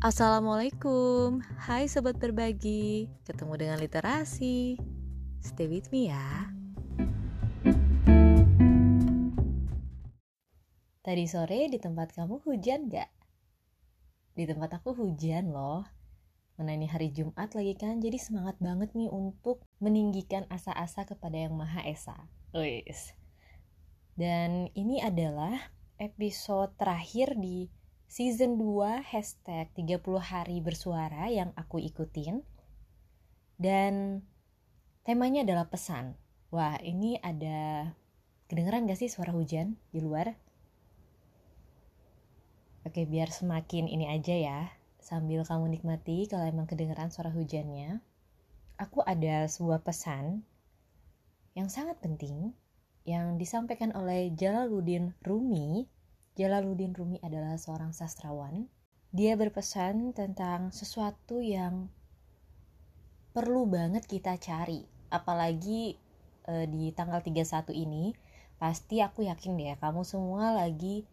Assalamualaikum, hai sobat berbagi, ketemu dengan literasi. Stay with me ya. Tadi sore di tempat kamu hujan gak? Di tempat aku hujan loh. Mana ini hari Jumat lagi kan, jadi semangat banget nih untuk meninggikan asa-asa kepada Yang Maha Esa. Wis. Dan ini adalah episode terakhir di season 2 hashtag 30 hari bersuara yang aku ikutin. Dan temanya adalah pesan. Wah ini ada kedengeran gak sih suara hujan di luar? Oke biar semakin ini aja ya Sambil kamu nikmati kalau emang kedengeran suara hujannya Aku ada sebuah pesan Yang sangat penting yang disampaikan oleh Jalaluddin Rumi. Jalaluddin Rumi adalah seorang sastrawan. Dia berpesan tentang sesuatu yang perlu banget kita cari. Apalagi e, di tanggal 31 ini, pasti aku yakin deh kamu semua lagi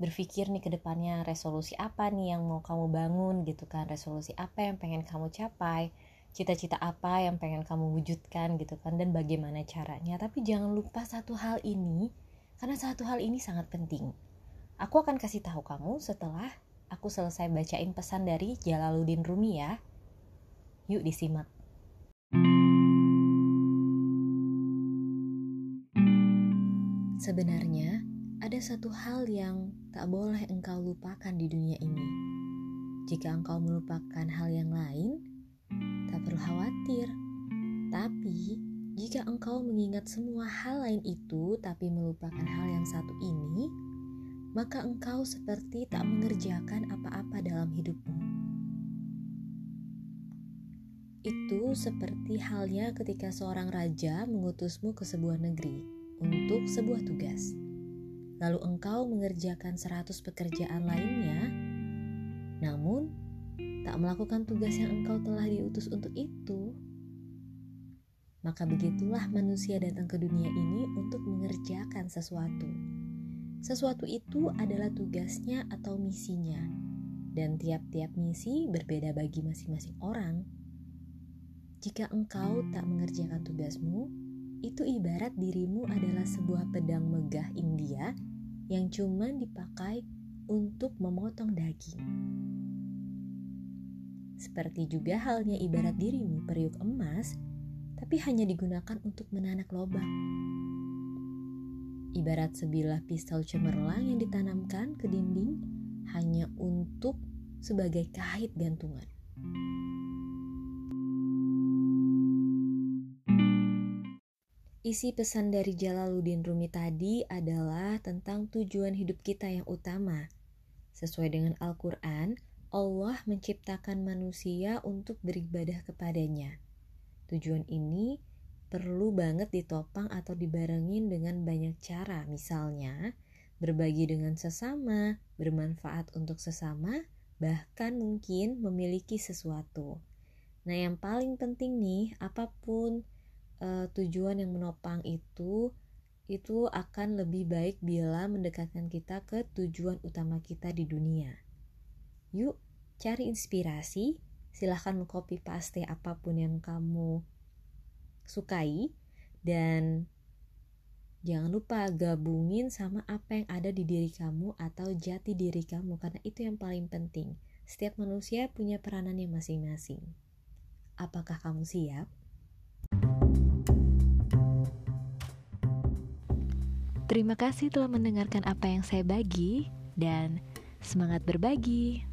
berpikir nih ke depannya resolusi apa nih yang mau kamu bangun gitu kan? Resolusi apa yang pengen kamu capai? Cita-cita apa yang pengen kamu wujudkan gitu kan? Dan bagaimana caranya? Tapi jangan lupa satu hal ini karena satu hal ini sangat penting aku akan kasih tahu kamu setelah aku selesai bacain pesan dari Jalaluddin Rumi ya yuk disimak Sebenarnya, ada satu hal yang tak boleh engkau lupakan di dunia ini. Jika engkau melupakan hal yang lain, tak perlu khawatir. Tapi, jika engkau mengingat semua hal lain itu tapi melupakan hal yang satu ini, maka engkau seperti tak mengerjakan apa-apa dalam hidupmu. Itu seperti halnya ketika seorang raja mengutusmu ke sebuah negeri untuk sebuah tugas. Lalu engkau mengerjakan seratus pekerjaan lainnya, namun tak melakukan tugas yang engkau telah diutus untuk itu, maka begitulah manusia datang ke dunia ini untuk mengerjakan sesuatu. Sesuatu itu adalah tugasnya atau misinya, dan tiap-tiap misi berbeda bagi masing-masing orang. Jika engkau tak mengerjakan tugasmu, itu ibarat dirimu adalah sebuah pedang megah India yang cuma dipakai untuk memotong daging. Seperti juga halnya ibarat dirimu periuk emas, tapi hanya digunakan untuk menanak lobang. Ibarat sebilah pistol cemerlang yang ditanamkan ke dinding hanya untuk sebagai kait gantungan. Isi pesan dari Jalaluddin Rumi tadi adalah tentang tujuan hidup kita yang utama. Sesuai dengan Al-Quran, Allah menciptakan manusia untuk beribadah kepadanya. Tujuan ini perlu banget ditopang atau dibarengin dengan banyak cara, misalnya berbagi dengan sesama, bermanfaat untuk sesama, bahkan mungkin memiliki sesuatu. Nah, yang paling penting nih, apa pun uh, tujuan yang menopang itu, itu akan lebih baik bila mendekatkan kita ke tujuan utama kita di dunia. Yuk, cari inspirasi. Silahkan copy paste apa pun yang kamu sukai. Dan jangan lupa gabungin sama apa yang ada di diri kamu atau jati diri kamu. Karena itu yang paling penting. Setiap manusia punya peranannya masing-masing. Apakah kamu siap? Terima kasih telah mendengarkan apa yang saya bagi dan semangat berbagi.